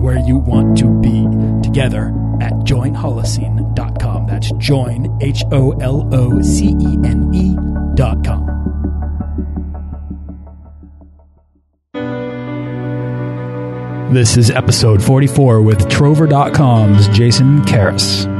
where you want to be together at joinholocene.com. That's join, H O L O C E N E.com. This is episode 44 with Trover.com's Jason Karas.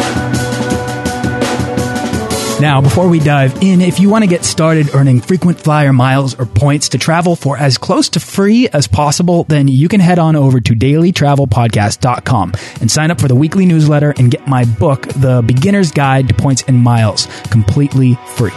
Now, before we dive in, if you want to get started earning frequent flyer miles or points to travel for as close to free as possible, then you can head on over to dailytravelpodcast.com and sign up for the weekly newsletter and get my book, The Beginner's Guide to Points and Miles, completely free.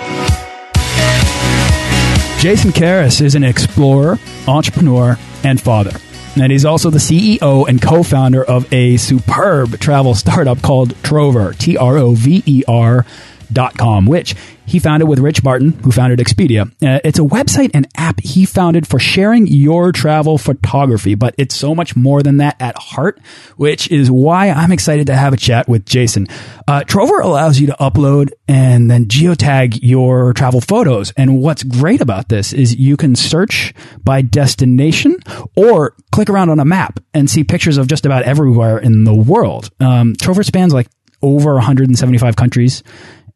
Jason Karas is an explorer, entrepreneur, and father. And he's also the CEO and co founder of a superb travel startup called Trover, T R O V E R com, which he founded with Rich Barton, who founded Expedia. Uh, it's a website and app he founded for sharing your travel photography, but it's so much more than that at heart, which is why I'm excited to have a chat with Jason. Uh, Trover allows you to upload and then geotag your travel photos. And what's great about this is you can search by destination or click around on a map and see pictures of just about everywhere in the world. Um, Trover spans like over 175 countries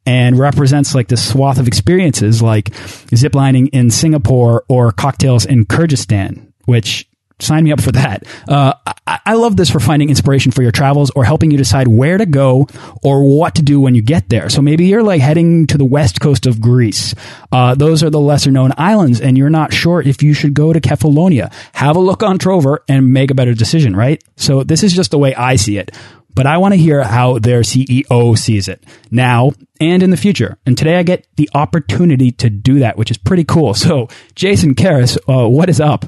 and represents like this swath of experiences like ziplining in Singapore or cocktails in Kyrgyzstan, which sign me up for that. Uh, I, I, love this for finding inspiration for your travels or helping you decide where to go or what to do when you get there. So maybe you're like heading to the west coast of Greece. Uh, those are the lesser known islands, and you're not sure if you should go to Kefalonia. Have a look on Trover and make a better decision, right? So this is just the way I see it but I want to hear how their CEO sees it now and in the future. And today I get the opportunity to do that, which is pretty cool. So, Jason Karas, uh, what is up?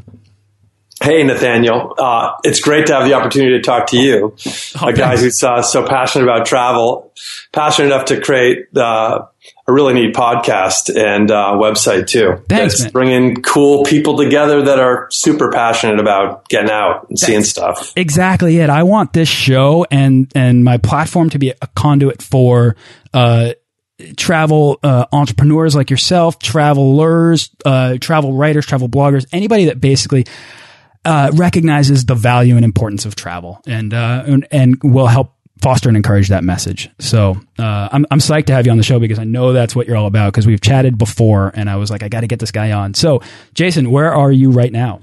Hey, Nathaniel. Uh, it's great to have the opportunity to talk to you, oh, a guy who's uh, so passionate about travel, passionate enough to create uh, a really neat podcast and uh, website too. Thanks, that's man. bringing cool people together that are super passionate about getting out and that's seeing stuff. Exactly it. I want this show and and my platform to be a conduit for. Uh, travel uh, entrepreneurs like yourself, travelers, uh, travel writers, travel bloggers, anybody that basically uh, recognizes the value and importance of travel and, uh, and, and will help foster and encourage that message. So uh, I'm I'm psyched to have you on the show because I know that's what you're all about. Because we've chatted before, and I was like, I got to get this guy on. So, Jason, where are you right now?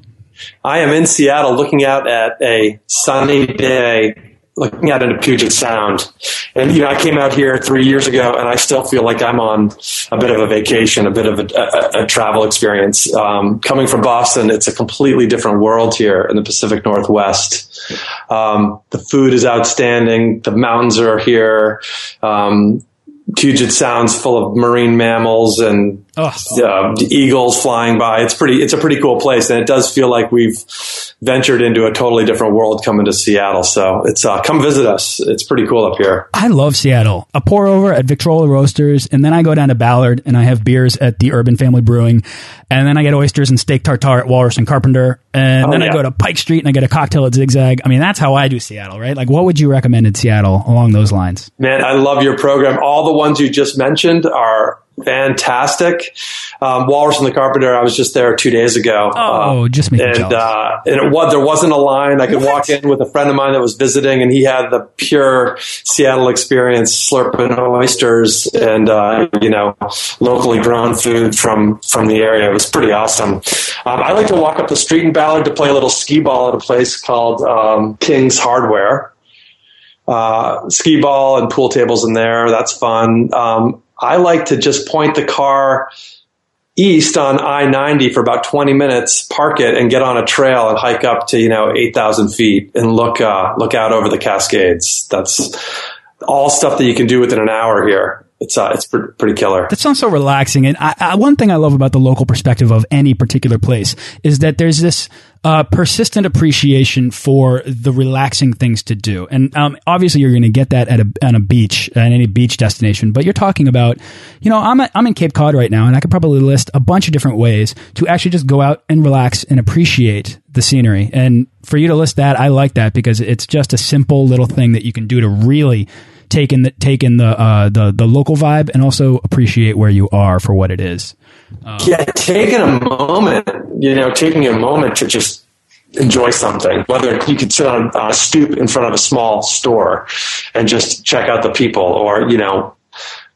I am in Seattle, looking out at a sunny day looking out into Puget Sound. And, you know, I came out here three years ago and I still feel like I'm on a bit of a vacation, a bit of a, a, a travel experience. Um, coming from Boston, it's a completely different world here in the Pacific Northwest. Um, the food is outstanding. The mountains are here. Um, Puget Sound's full of marine mammals and uh, eagles flying by. It's pretty. It's a pretty cool place, and it does feel like we've ventured into a totally different world coming to Seattle. So it's uh, come visit us. It's pretty cool up here. I love Seattle. I pour over at Victrola Roasters, and then I go down to Ballard and I have beers at the Urban Family Brewing, and then I get oysters and steak tartare at Walrus and Carpenter, and oh, then yeah. I go to Pike Street and I get a cocktail at Zigzag. I mean, that's how I do Seattle, right? Like, what would you recommend in Seattle along those lines? Man, I love your program. All the ones you just mentioned are fantastic. Um, Walrus and the Carpenter, I was just there two days ago. Oh, uh, just making and, uh, and it was, there wasn't a line. I could what? walk in with a friend of mine that was visiting, and he had the pure Seattle experience, slurping oysters and uh, you know locally grown food from from the area. It was pretty awesome. Um, I like to walk up the street in Ballard to play a little skee ball at a place called um, King's Hardware. Uh, skee ball and pool tables in there. That's fun. Um, I like to just point the car east on I 90 for about 20 minutes, park it, and get on a trail and hike up to, you know, 8,000 feet and look, uh, look out over the Cascades. That's all stuff that you can do within an hour here it's uh, it's pretty killer. That sounds so relaxing. And I, I, one thing I love about the local perspective of any particular place is that there's this uh, persistent appreciation for the relaxing things to do. And um, obviously, you're going to get that at a on a beach at any beach destination. But you're talking about, you know, I'm I'm in Cape Cod right now, and I could probably list a bunch of different ways to actually just go out and relax and appreciate the scenery. And for you to list that, I like that because it's just a simple little thing that you can do to really take in the take in the uh, the the local vibe and also appreciate where you are for what it is. Um, yeah, taking a moment, you know, taking a moment to just enjoy something. Whether you could sit on a stoop in front of a small store and just check out the people, or you know,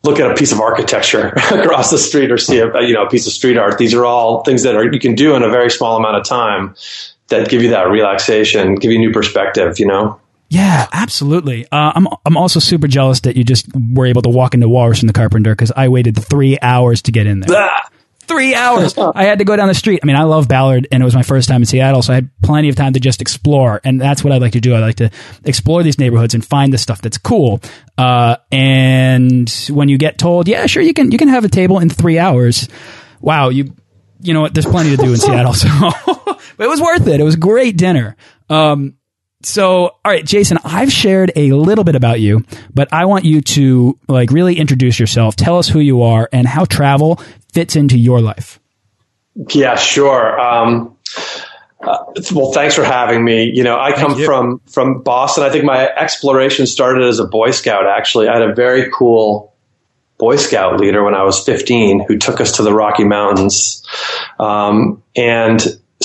look at a piece of architecture across the street, or see a you know a piece of street art. These are all things that are you can do in a very small amount of time that give you that relaxation, give you new perspective. You know. Yeah, absolutely. Uh, I'm I'm also super jealous that you just were able to walk into Walrus and the Carpenter because I waited three hours to get in there. Three hours. I had to go down the street. I mean, I love Ballard, and it was my first time in Seattle, so I had plenty of time to just explore. And that's what I like to do. I like to explore these neighborhoods and find the stuff that's cool. Uh, and when you get told, yeah, sure, you can you can have a table in three hours. Wow, you you know what? There's plenty to do in Seattle, so but it was worth it. It was a great dinner. Um, so, all right, Jason, I've shared a little bit about you, but I want you to like really introduce yourself. Tell us who you are and how travel fits into your life. Yeah, sure. Um, uh, well, thanks for having me. You know, I come from from Boston. I think my exploration started as a Boy Scout. Actually, I had a very cool Boy Scout leader when I was 15 who took us to the Rocky Mountains, um, and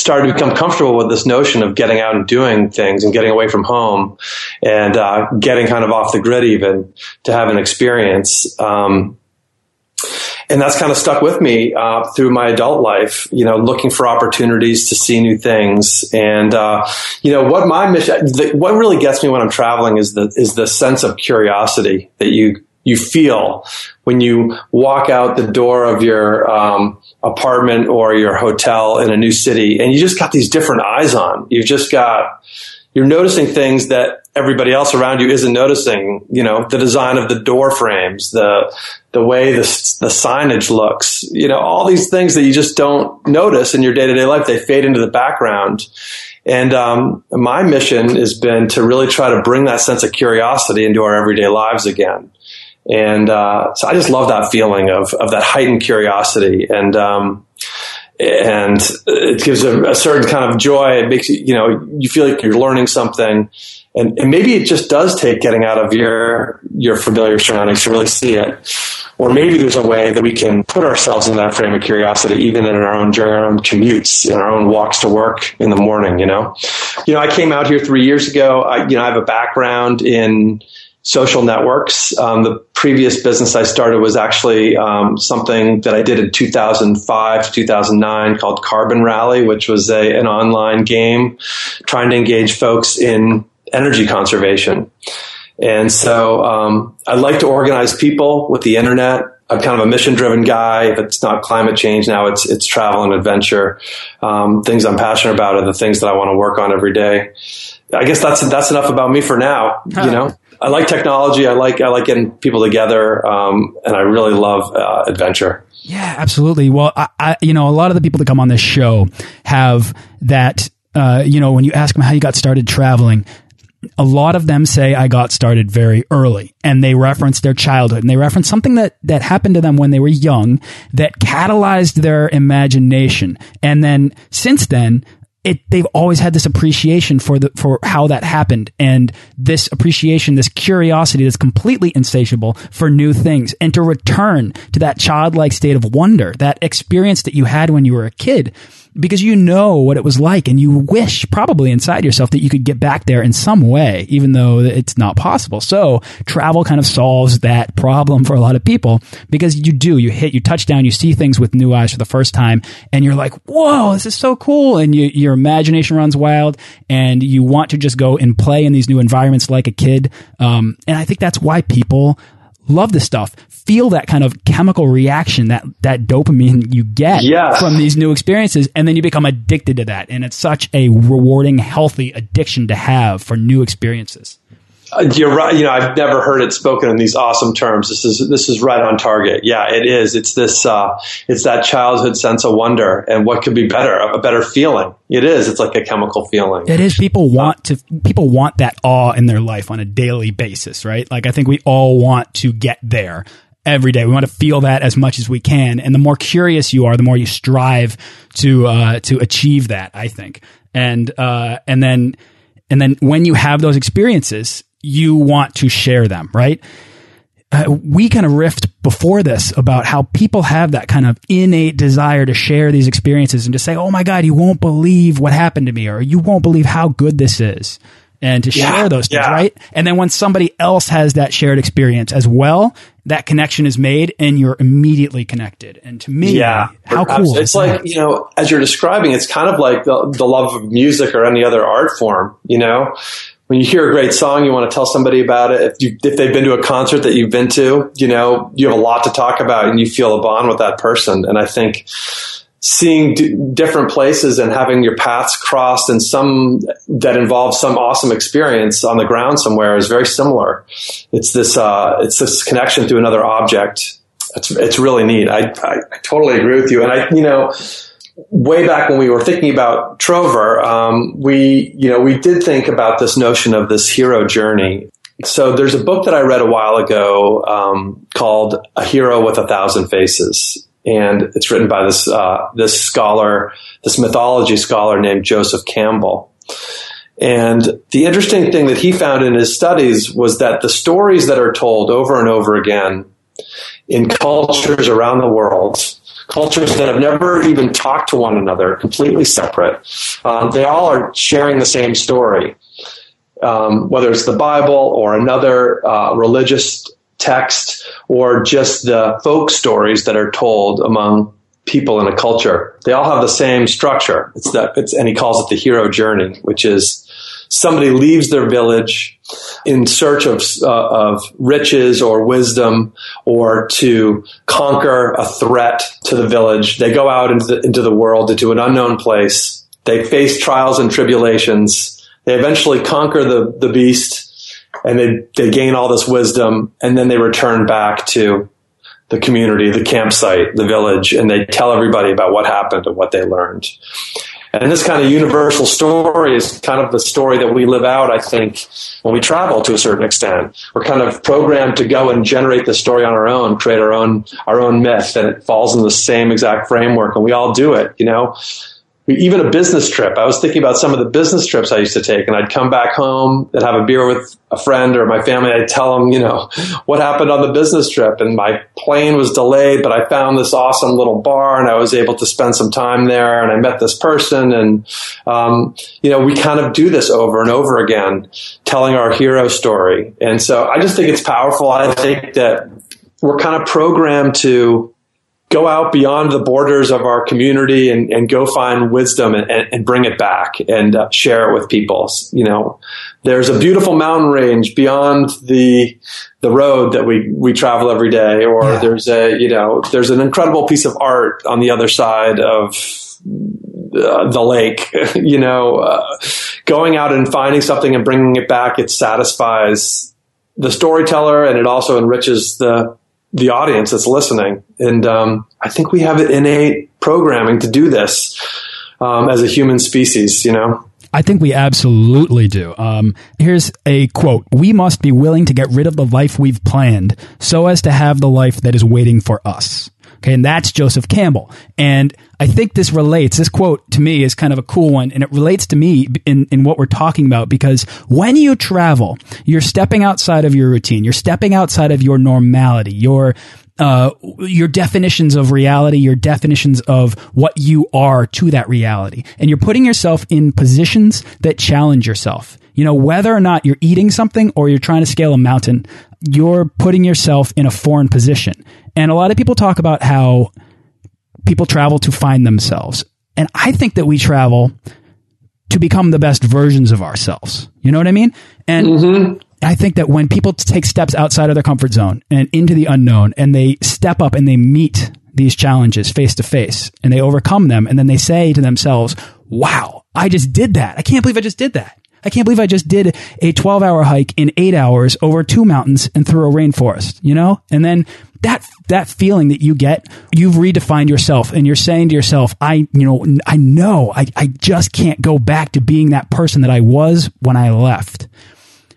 started to become comfortable with this notion of getting out and doing things and getting away from home and uh, getting kind of off the grid even to have an experience. Um, and that's kind of stuck with me uh, through my adult life. You know, looking for opportunities to see new things, and uh, you know what my mission. The, what really gets me when I'm traveling is the is the sense of curiosity that you you feel when you walk out the door of your um, apartment or your hotel in a new city and you just got these different eyes on. You've just got, you're noticing things that everybody else around you isn't noticing. You know, the design of the door frames, the, the way the, the signage looks, you know, all these things that you just don't notice in your day to day life, they fade into the background. And um, my mission has been to really try to bring that sense of curiosity into our everyday lives again. And uh, so I just love that feeling of of that heightened curiosity, and um, and it gives a, a, certain kind of joy. It makes you you know you feel like you're learning something, and, and maybe it just does take getting out of your your familiar surroundings to really see it. Or maybe there's a way that we can put ourselves in that frame of curiosity, even in our own during our own commutes, in our own walks to work in the morning. You know, you know, I came out here three years ago. I, you know, I have a background in social networks. Um, the previous business I started was actually um, something that I did in 2005 to 2009 called Carbon Rally, which was a, an online game trying to engage folks in energy conservation. And so um, I like to organize people with the internet. I'm kind of a mission driven guy. If it's not climate change now, it's it's travel and adventure. Um, things I'm passionate about are the things that I want to work on every day. I guess that's that's enough about me for now. You know. I like technology. I like I like getting people together, um, and I really love uh, adventure. Yeah, absolutely. Well, I, I, you know, a lot of the people that come on this show have that. Uh, you know, when you ask them how you got started traveling, a lot of them say I got started very early and they reference their childhood and they reference something that, that happened to them when they were young that catalyzed their imagination. And then since then, it, they've always had this appreciation for the for how that happened. And this appreciation this curiosity that's completely insatiable for new things. And to return to that childlike state of wonder that experience that you had when you were a kid because you know what it was like and you wish probably inside yourself that you could get back there in some way, even though it's not possible. So travel kind of solves that problem for a lot of people because you do, you hit, you touch down, you see things with new eyes for the first time and you're like, whoa, this is so cool. And you, your imagination runs wild and you want to just go and play in these new environments like a kid. Um, and I think that's why people love this stuff feel that kind of chemical reaction that that dopamine you get Yeah. from these new experiences and then you become addicted to that and it's such a rewarding healthy addiction to have for new experiences You're right. You know, I've never heard it spoken in these awesome terms. This is this is right on target. Yeah, it is. It's this. Uh, it's that childhood sense of wonder, and what could be better? A better feeling. It is. It's like a chemical feeling. It is. People want to. People want that awe in their life on a daily basis, right? Like I think we all want to get there every day. We want to feel that as much as we can, and the more curious you are, the more you strive to uh, to achieve that. I think, and uh, and then and then when you have those experiences, you want to share them, right? uh, we kind of riffed before this about how people have that kind of innate desire to share these experiences and to say, "Oh my God, you won't believe what happened to me," or "You won't believe how good this is," and to Yeah, share those things, yeah. right? And then when somebody else has that shared experience as well, that connection is made, and you're immediately connected. And to me, Yeah, how cool! It's like that? you know, as you're describing, it's kind of like the, the love of music or any other art form. You know, when you hear a great song, you want to tell somebody about it. If you if they've been to a concert that you've been to, you know, you have a lot to talk about, and you feel a bond with that person. And I think seeing d- different places and having your paths crossed and some that involves some awesome experience on the ground somewhere is very similar. It's this uh, it's this connection through another object. It's it's really neat. I, I I totally agree with you. And I you know way back when we were thinking about Trover, um, we you know we did think about this notion of this hero journey. So there's a book that I read a while ago um, called "A Hero with a Thousand Faces," and it's written by this uh, this scholar, this mythology scholar named Joseph Campbell. And the interesting thing that he found in his studies was that the stories that are told over and over again in cultures around the world, cultures that have never even talked to one another, completely separate, um, they all are sharing the same story. Um, whether it's the Bible or another uh, religious text or just the folk stories that are told among people in a culture, they all have the same structure. It's that, it's, and he calls it the hero journey, which is somebody leaves their village in search of uh, of riches or wisdom or to conquer a threat to the village. They go out into the, into the world into an unknown place. They face trials and tribulations. They eventually conquer the the beast, and they they gain all this wisdom, and then they return back to the community, the campsite, the village, and they tell everybody about what happened and what they learned. And this kind of universal story is kind of the story that we live out, I think, when we travel to a certain extent. We're kind of programmed to go and generate the story on our own, create our own, our own myth, and it falls in the same exact framework, and we all do it, you know? Even a business trip. I was thinking about some of the business trips I used to take, and I'd come back home and have a beer with a friend or my family. I'd tell them, you know, what happened on the business trip, and my plane was delayed, but I found this awesome little bar, and I was able to spend some time there, and I met this person, and um, you know, we kind of do this over and over again, telling our hero story, and so I just think it's powerful. I think that we're kind of programmed to go out beyond the borders of our community and, and go find wisdom and, and, bring it back and uh, share it with people. You know, there's a beautiful mountain range beyond the the road that we we travel every day, or Yeah. there's a you know there's an incredible piece of art on the other side of uh, the lake. you know, uh, going out and finding something and bringing it back, it satisfies the storyteller and it also enriches the the audience that's listening. And um, I think we have it innate programming to do this um, as a human species. You know. I think we absolutely do. Um, here's a quote We must be willing to get rid of the life we've planned so as to have the life that is waiting for us. Okay, and that's Joseph Campbell. And I think this relates, this quote to me is kind of a cool one, and it relates to me in, in what we're talking about because when you travel, you're stepping outside of your routine, you're stepping outside of your normality, your uh, your definitions of reality, your definitions of what you are to that reality. And you're putting yourself in positions that challenge yourself. You know, whether or not you're eating something or you're trying to scale a mountain, you're putting yourself in a foreign position. And a lot of people talk about how people travel to find themselves. And I think that we travel to become the best versions of ourselves. You know what I mean? And mm-hmm. I think that when people take steps outside of their comfort zone and into the unknown and they step up and they meet these challenges face to face and they overcome them and then they say to themselves, wow, I just did that. I can't believe I just did that. I can't believe I just did a 12 hour hike in eight hours over two mountains and through a rainforest, you know? And then that, that feeling that you get, you've redefined yourself and you're saying to yourself, I, you know, I know I, I just can't go back to being that person that I was when I left.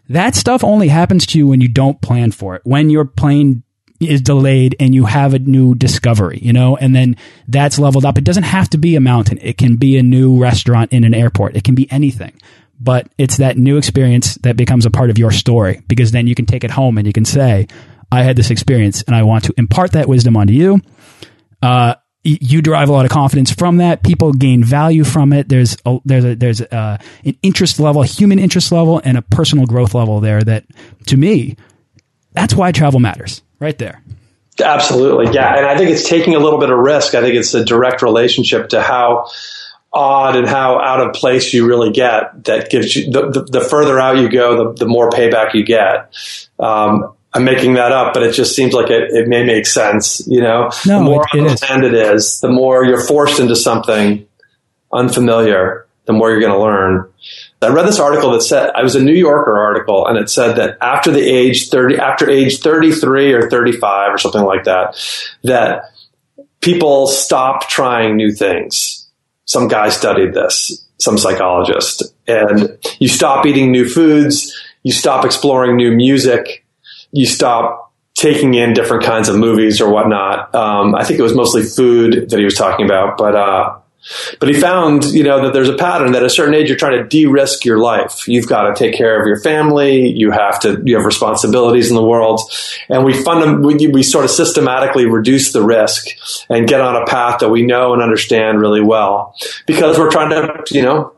That stuff only happens to you when you don't plan for it. When your plane is delayed and you have a new discovery, you know, and then that's leveled up. It doesn't have to be a mountain. It can be a new restaurant in an airport. It can be anything. But it's that new experience that becomes a part of your story because then you can take it home and you can say, I had this experience and I want to impart that wisdom onto you. Uh, you derive a lot of confidence from that. People gain value from it. There's a, there's a, there's a, an interest level, human interest level, and a personal growth level there. That to me, that's why travel matters. Right there. Absolutely, yeah. And I think it's taking a little bit of risk. I think it's a direct relationship to how odd and how out of place you really get that gives you the, the, the further out you go, the, the more payback you get. Um, I'm making that up, but it just seems like it, it may make sense. You know, no, the more it, it unplanned it is, the more you're forced into something unfamiliar, the more you're going to learn. I read this article that said I was a New Yorker article, and it said that after the age thirty, after age thirty three or thirty five or something like that, that people stop trying new things. Some guy studied this, some psychologist, and you stop eating new foods, you stop exploring new music, you stop taking in different kinds of movies or whatnot. Um, I think it was mostly food that he was talking about, but uh, but he found, you know, that there's a pattern that at a certain age you're trying to de-risk your life. You've got to take care of your family. You have to, you have responsibilities in the world. And we fund we, we sort of systematically reduce the risk and get on a path that we know and understand really well because we're trying to, you know,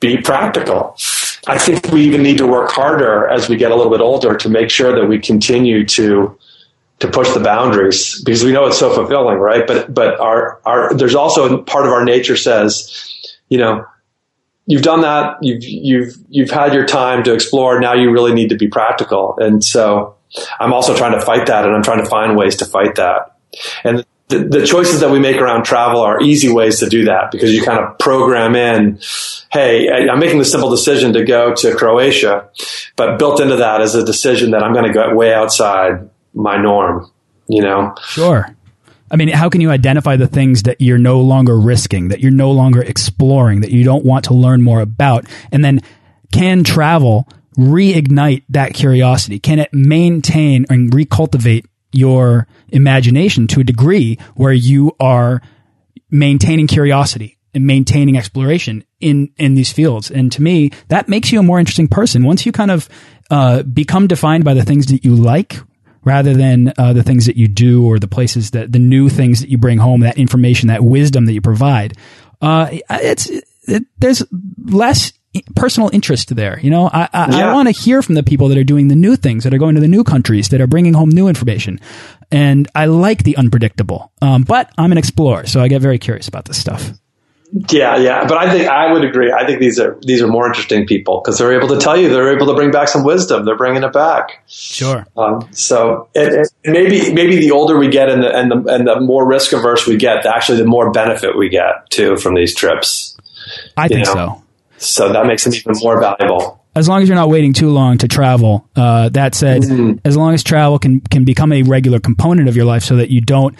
be practical. I think we even need to work harder as we get a little bit older to make sure that we continue to to push the boundaries because we know it's so fulfilling, right? But but our our there's also part of our nature says, you know, you've done that, you've you've you've had your time to explore. Now you really need to be practical, and so I'm also trying to fight that, and I'm trying to find ways to fight that. And the, the choices that we make around travel are easy ways to do that because you kind of program in, hey, I'm making the simple decision to go to Croatia, but built into that is a decision that I'm going to go way outside my norm, you know? Sure. I mean, how can you identify the things that you're no longer risking, that you're no longer exploring, that you don't want to learn more about? And then can travel reignite that curiosity? Can it maintain and recultivate your imagination to a degree where you are maintaining curiosity and maintaining exploration in in these fields. And to me, that makes you a more interesting person. Once you kind of uh, become defined by the things that you like, rather than uh, the things that you do or the places that the new things that you bring home, that information, that wisdom that you provide. Uh, it's it, there's less personal interest there. You know, I I, yeah. I want to hear from the people that are doing the new things, that are going to the new countries, that are bringing home new information. And I like the unpredictable. Um, but I'm an explorer, so I get very curious about this stuff. Yeah, yeah, but I think I would agree. I think these are these are more interesting people because they're able to tell you, they're able to bring back some wisdom. They're bringing it back. Sure. Um, so it, it, maybe maybe the older we get and the and the and the more risk averse we get, actually the more benefit we get too from these trips. I think know? so. So that makes them even more valuable as long as you're not waiting too long to travel. Uh, that said, mm -hmm. as long as travel can can become a regular component of your life, so that you don't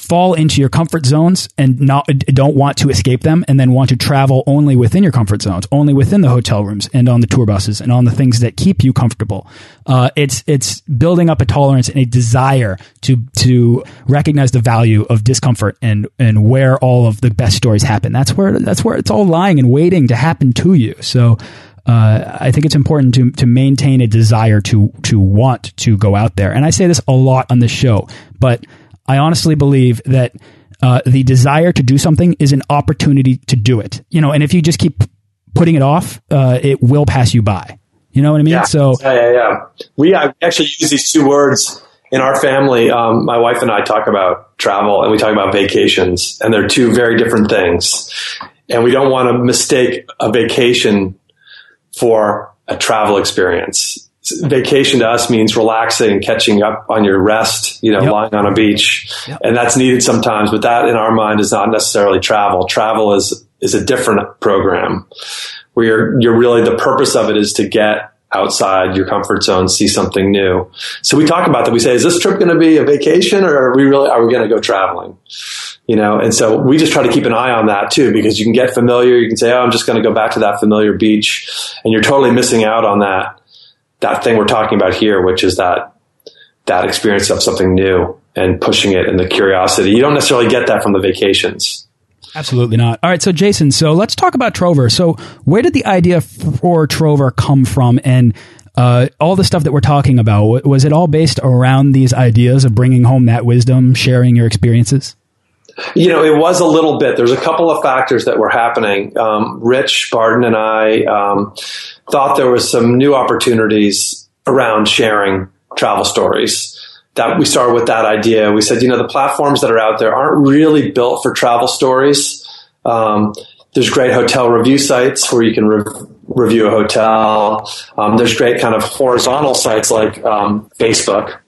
fall into your comfort zones and not don't want to escape them and then want to travel only within your comfort zones only within the hotel rooms and on the tour buses and on the things that keep you comfortable. Uh, it's it's building up a tolerance and a desire to to recognize the value of discomfort and and where all of the best stories happen. That's where that's where it's all lying and waiting to happen to you. So uh, I think it's important to to maintain a desire to to want to go out there, and I say this a lot on the show. But I honestly believe that uh, the desire to do something is an opportunity to do it. You know, and if you just keep putting it off, uh, it will pass you by. You know what I mean? Yeah. So yeah, yeah, yeah. We uh, actually use these two words in our family. Um, my wife and I talk about travel and we talk about vacations, and they're two very different things. And we don't want to mistake a vacation for a travel experience. Vacation to us means relaxing, catching up on your rest, you know, yep. lying on a beach. Yep. And that's needed sometimes, but that in our mind is not necessarily travel. Travel is, is a different program where you're, you're really, the purpose of it is to get outside your comfort zone, see something new. So we talk about that. We say, is this trip going to be a vacation or are we really, are we going to go traveling? You know, and so we just try to keep an eye on that too, because you can get familiar. You can say, oh, I'm just going to go back to that familiar beach and you're totally missing out on that, that thing we're talking about here, which is that, that experience of something new and pushing it and the curiosity. You don't necessarily get that from the vacations. Absolutely not. All right, so Jason, so let's talk about Trover. So where did the idea for Trover come from and uh, all the stuff that we're talking about, was it all based around these ideas of bringing home that wisdom, sharing your experiences? You know, it was a little bit. There's a couple of factors that were happening. Um, Rich Barton and I um, thought there was some new opportunities around sharing travel stories that we started with that idea. We said, you know, the platforms that are out there aren't really built for travel stories. Um, there's great hotel review sites where you can re- review a hotel. Um, there's great kind of horizontal sites like um, Facebook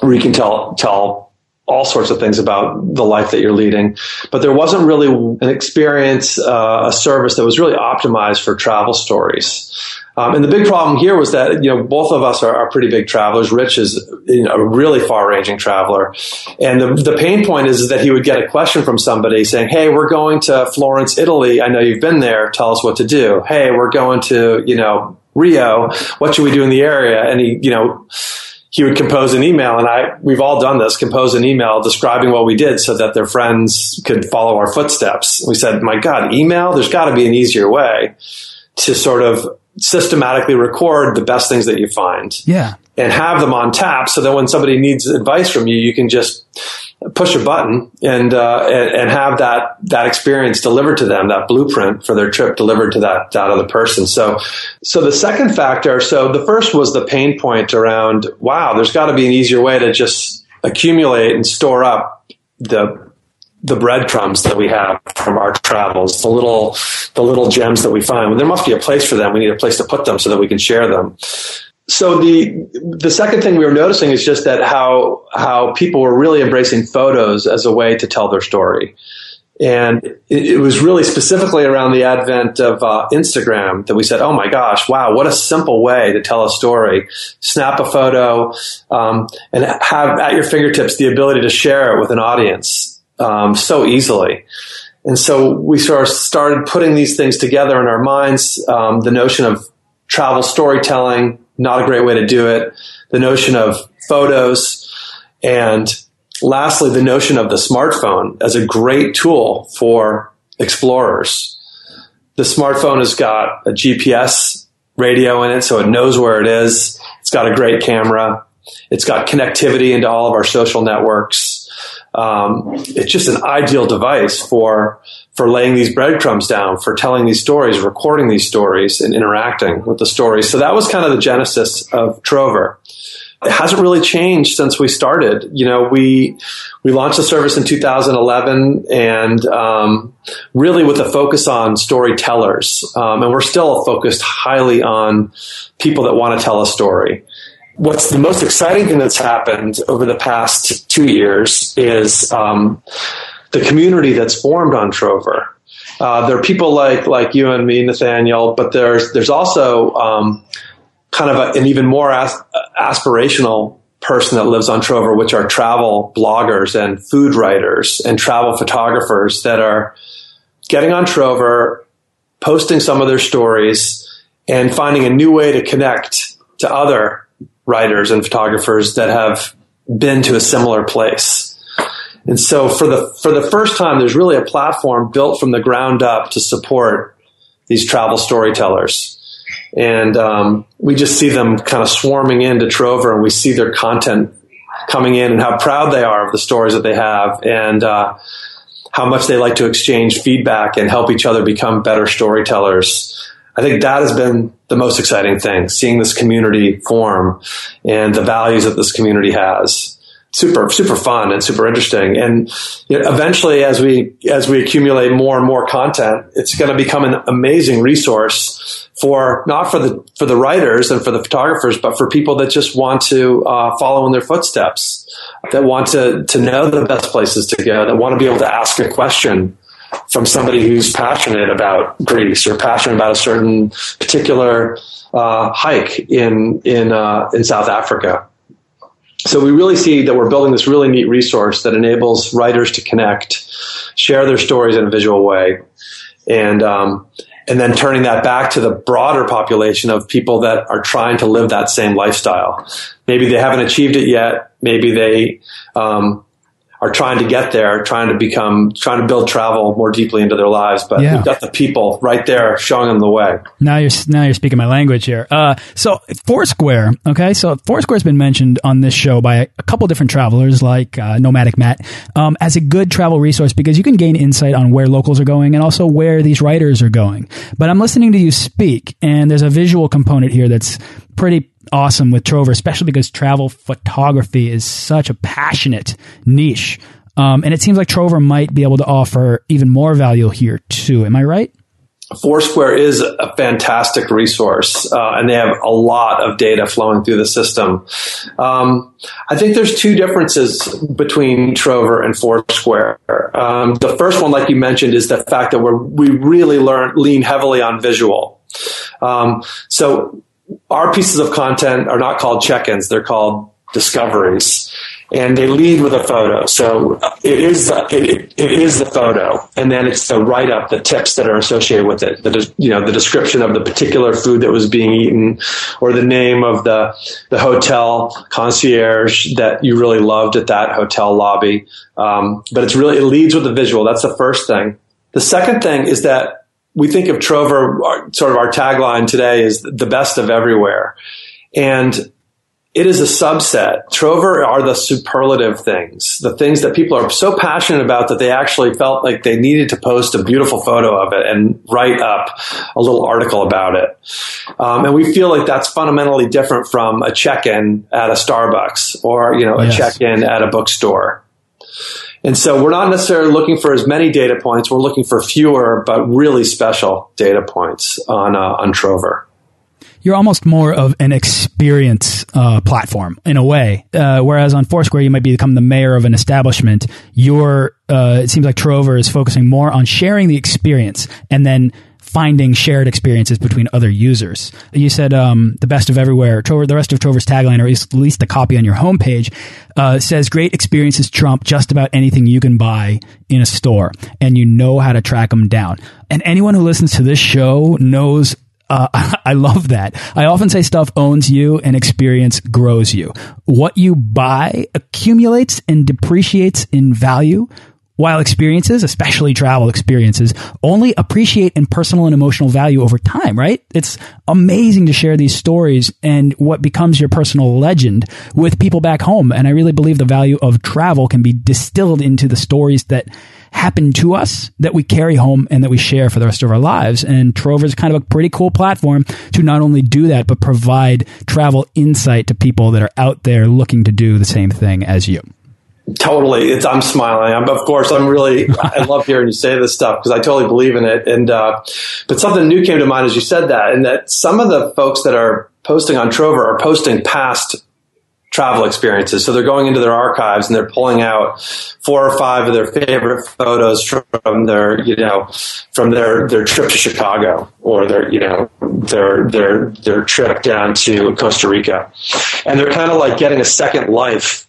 where you can tell tell all sorts of things about the life that you're leading. But there wasn't really an experience, uh, a service that was really optimized for travel stories. Um, and the big problem here was that, you know, both of us are, are pretty big travelers. Rich is you know, a really far ranging traveler. And the, the pain point is, is that he would get a question from somebody saying, Hey, we're going to Florence, Italy. I know you've been there. Tell us what to do. Hey, we're going to, you know, Rio. What should we do in the area? And he, you know, he would compose an email and I, we've all done this, compose an email describing what we did so that their friends could follow our footsteps. We said, my God, email, there's got to be an easier way to sort of systematically record the best things that you find. Yeah. And have them on tap so that when somebody needs advice from you, you can just push a button and, uh, and, and have that, that experience delivered to them, that blueprint for their trip delivered to that, that other person. So, so the second factor, so the first was the pain point around, wow, there's got to be an easier way to just accumulate and store up the the breadcrumbs that we have from our travels, the little the little gems that we find. There must be a place for them. We need a place to put them so that we can share them. So the the second thing we were noticing is just that how how people were really embracing photos as a way to tell their story. And it, it was really specifically around the advent of uh, Instagram that we said, "Oh my gosh, wow, what a simple way to tell a story! Snap a photo um, and have at your fingertips the ability to share it with an audience." um, so easily. And so we sort of started putting these things together in our minds. Um, the notion of travel storytelling, not a great way to do it. The notion of photos. And lastly, the notion of the smartphone as a great tool for explorers. The smartphone has got a GPS radio in it, so it knows where it is. It's got a great camera. It's got connectivity into all of our social networks um, it's just an ideal device for for laying these breadcrumbs down, for telling these stories, recording these stories, and interacting with the stories. So that was kind of the genesis of Trover. It hasn't really changed since we started. You know, we we launched the service in 2011, and um, really with a focus on storytellers, um, and we're still focused highly on people that want to tell a story what's the most exciting thing that's happened over the past two years is um, the community that's formed on Trover. Uh, there are people like like you and me, Nathaniel, but there's there's also um, kind of a, an even more as, aspirational person that lives on Trover, which are travel bloggers and food writers and travel photographers that are getting on Trover, posting some of their stories, and finding a new way to connect to other writers and photographers that have been to a similar place. And so for the for the first time, there's really a platform built from the ground up to support these travel storytellers. And um, we just see them kind of swarming into Trover, and we see their content coming in, and how proud they are of the stories that they have, and uh, how much they like to exchange feedback and help each other become better storytellers. I think that has been the most exciting thing, seeing this community form and the values that this community has. Super super fun and super interesting. And eventually, as we as we accumulate more and more content, it's going to become an amazing resource for not for the for the writers and for the photographers, but for people that just want to uh, follow in their footsteps, that want to to know the best places to go, that want to be able to ask a question from somebody who's passionate about Greece or passionate about a certain particular uh, hike in in uh, in South Africa so we really see that we're building this really neat resource that enables writers to connect, share their stories in a visual way, and um, and then turning that back to the broader population of people that are trying to live that same lifestyle. Maybe they haven't achieved it yet. Maybe they um, are trying to get there, trying to become, trying to build travel more deeply into their lives. But yeah. we've got the people right there showing them the way. Now you're now you're speaking my language here. Uh, so Foursquare, okay, so Foursquare's been mentioned on this show by a, a couple different travelers, like uh, Nomadic Matt, um, as a good travel resource because you can gain insight on where locals are going and also where these writers are going. But I'm listening to you speak, and there's a visual component here that's pretty awesome with Trover, especially because travel photography is such a passionate niche. Um, and it seems like Trover might be able to offer even more value here too. Am I right? Foursquare is a fantastic resource, uh, and they have a lot of data flowing through the system. Um, I think there's two differences between Trover and Foursquare. Um, the first one, like you mentioned, is the fact that we really learn lean heavily on visual. Um, so our pieces of content are not called check-ins; they're called discoveries, and they lead with a photo. So it is it, it is the photo, and then it's the write-up, the tips that are associated with it. The you know the description of the particular food that was being eaten, or the name of the the hotel concierge that you really loved at that hotel lobby. Um, but it's really it leads with the visual. That's the first thing. The second thing is that we think of Trover, sort of our tagline today is the best of everywhere. And it is a subset. Trover are the superlative things, the things that people are so passionate about that they actually felt like they needed to post a beautiful photo of it and write up a little article about it. Um, and we feel like that's fundamentally different from a check-in at a Starbucks or, you know, a yes. check-in at a bookstore. And so we're not necessarily looking for as many data points. We're looking for fewer, but really special data points on, uh, on Trover. You're almost more of an experience uh, platform in a way, uh, whereas on Foursquare you might become the mayor of an establishment. Your uh, it seems like Trover is focusing more on sharing the experience and then finding shared experiences between other users. You said um, the best of everywhere. Trover, the rest of Trover's tagline, or at least the copy on your homepage, uh, says great experiences trump just about anything you can buy in a store, and you know how to track them down. And anyone who listens to this show knows uh, I love that. I often say stuff owns you and experience grows you. What you buy accumulates and depreciates in value while experiences, especially travel experiences, only appreciate in personal and emotional value over time, right? It's amazing to share these stories and what becomes your personal legend with people back home. And I really believe the value of travel can be distilled into the stories that happen to us that we carry home and that we share for the rest of our lives. And Trover is kind of a pretty cool platform to not only do that, but provide travel insight to people that are out there looking to do the same thing as you. Totally. It's, I'm smiling. I'm, of course, I'm really, I love hearing you say this stuff because I totally believe in it. And, uh, but something new came to mind as you said that, and that some of the folks that are posting on Trover are posting past travel experiences. So they're going into their archives and they're pulling out four or five of their favorite photos from their, you know, from their, their trip to Chicago or their, you know, their, their, their trip down to Costa Rica. And they're kind of like getting a second life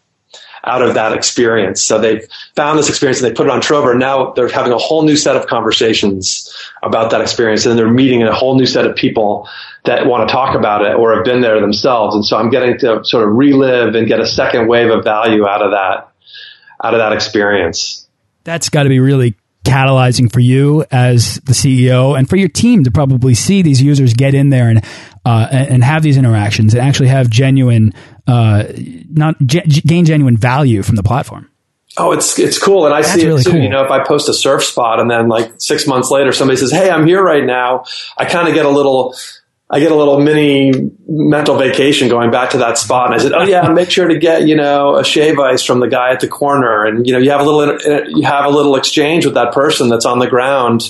out of that experience. So they've found this experience and they put it on Trover. Now they're having a whole new set of conversations about that experience. And they're meeting a whole new set of people that want to talk about it or have been there themselves. And so I'm getting to sort of relive and get a second wave of value out of that, out of that experience. That's got to be really catalyzing for you as the CEO and for your team to probably see these users get in there and uh, and have these interactions and actually have genuine uh, not gain genuine value from the platform. Oh, it's it's cool, and I That's see it too. Cool. You know, if I post a surf spot and then like six months later somebody says, "Hey, I'm here right now," I kind of get a little I get a little mini mental vacation going back to that spot. And I said, "Oh yeah, make sure to get you know a shave ice from the guy at the corner." And you know, you have a little you have a little exchange with that person that's on the ground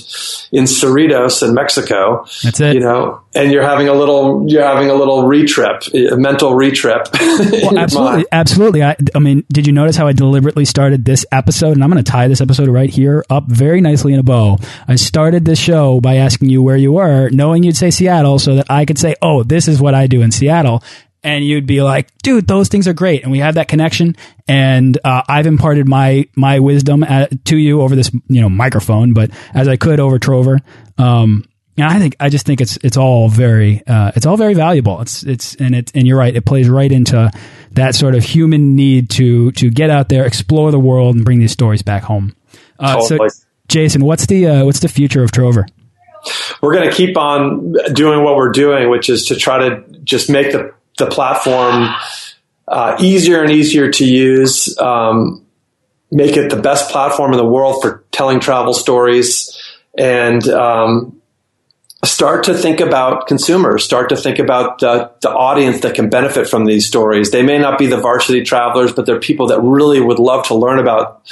in Cerritos in Mexico. That's it. You know, and you're having a little you're having a little retrip, a mental retrip. Well, absolutely, absolutely. I, I mean, did you notice how I deliberately started this episode? And I'm going to tie this episode right here up very nicely in a bow. I started this show by asking you where you were, knowing you'd say Seattle, so that I could say, "Oh, this is what I do in Seattle." And you'd be like, "Dude, those things are great," and we have that connection. And uh, I've imparted my my wisdom at, to you over this, you know, microphone, but as I could over Trover. Um, and I think I just think it's it's all very uh, it's all very valuable. It's it's and it and you're right. It plays right into that sort of human need to to get out there, explore the world, and bring these stories back home. Uh. So, Jason, what's the uh, what's the future of Trover? We're going to keep on doing what we're doing, which is to try to just make the, the platform uh, easier and easier to use, um, make it the best platform in the world for telling travel stories, and um, start to think about consumers, start to think about the, the audience that can benefit from these stories. They may not be the varsity travelers, but they're people that really would love to learn about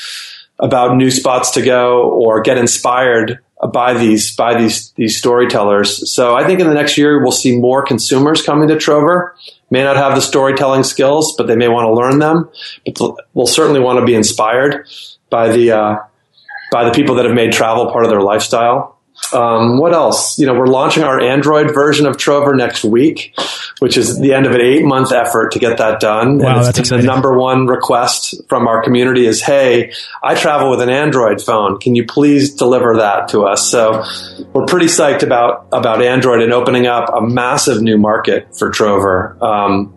about new spots to go or get inspired by these by these these storytellers. So I think in the next year we'll see more consumers coming to Trover. May not have the storytelling skills, but they may want to learn them. But will certainly want to be inspired by the uh, by the people that have made travel part of their lifestyle. Um, what else? You know, we're launching our Android version of Trover next week, which is the end of an eight month effort to get that done. Wow, and that's exciting. the number one request from our community is, Hey, I travel with an Android phone. Can you please deliver that to us? So we're pretty psyched about, about Android and opening up a massive new market for Trover. Um,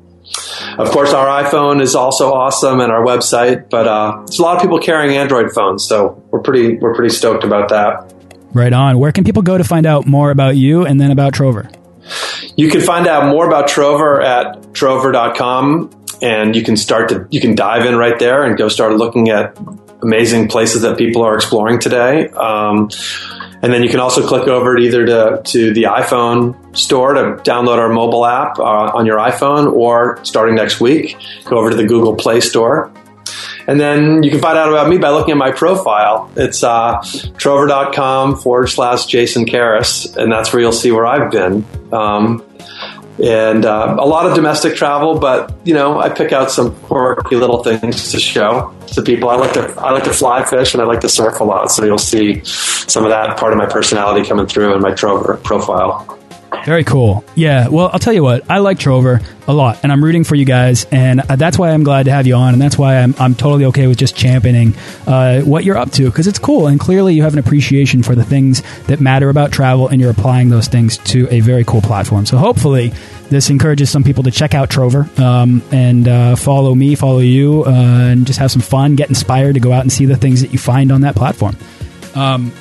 of course, our iPhone is also awesome and our website, but uh, there's a lot of people carrying Android phones, so we're pretty we're pretty stoked about that. Right on. Where can people go to find out more about you and then about Trover? You can find out more about Trover at trover.com and you can start to you can dive in right there and go start looking at amazing places that people are exploring today. Um, and then you can also click over to either to, to the iPhone store to download our mobile app uh, on your iPhone or starting next week, go over to the Google Play Store. And then you can find out about me by looking at my profile. It's uh, trover.com forward slash Jason Karas, and that's where you'll see where I've been. Um, and uh, a lot of domestic travel, but you know, I pick out some quirky little things to show to people. I like to I like to fly fish and I like to surf a lot, so you'll see some of that part of my personality coming through in my Trover profile. Very cool. Yeah. Well, I'll tell you what. I like Trover a lot, and I'm rooting for you guys, and uh, that's why I'm glad to have you on, and that's why I'm I'm totally okay with just championing uh, what you're up to because it's cool, and clearly you have an appreciation for the things that matter about travel, and you're applying those things to a very cool platform. So hopefully. This encourages some people to check out Trover um, and uh, follow me, follow you, uh, and just have some fun, get inspired to go out and see the things that you find on that platform. Um,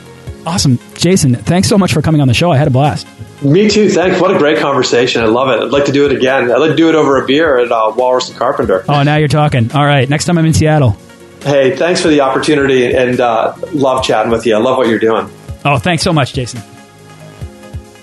awesome. Jason, thanks so much for coming on the show. I had a blast. Me too. Thanks. What a great conversation. I love it. I'd like to do it again. I'd like to do it over a beer at uh, Walrus and Carpenter. Oh, now you're talking. All right. Next time I'm in Seattle. Hey, thanks for the opportunity and uh, love chatting with you. I love what you're doing. Oh, thanks so much, Jason.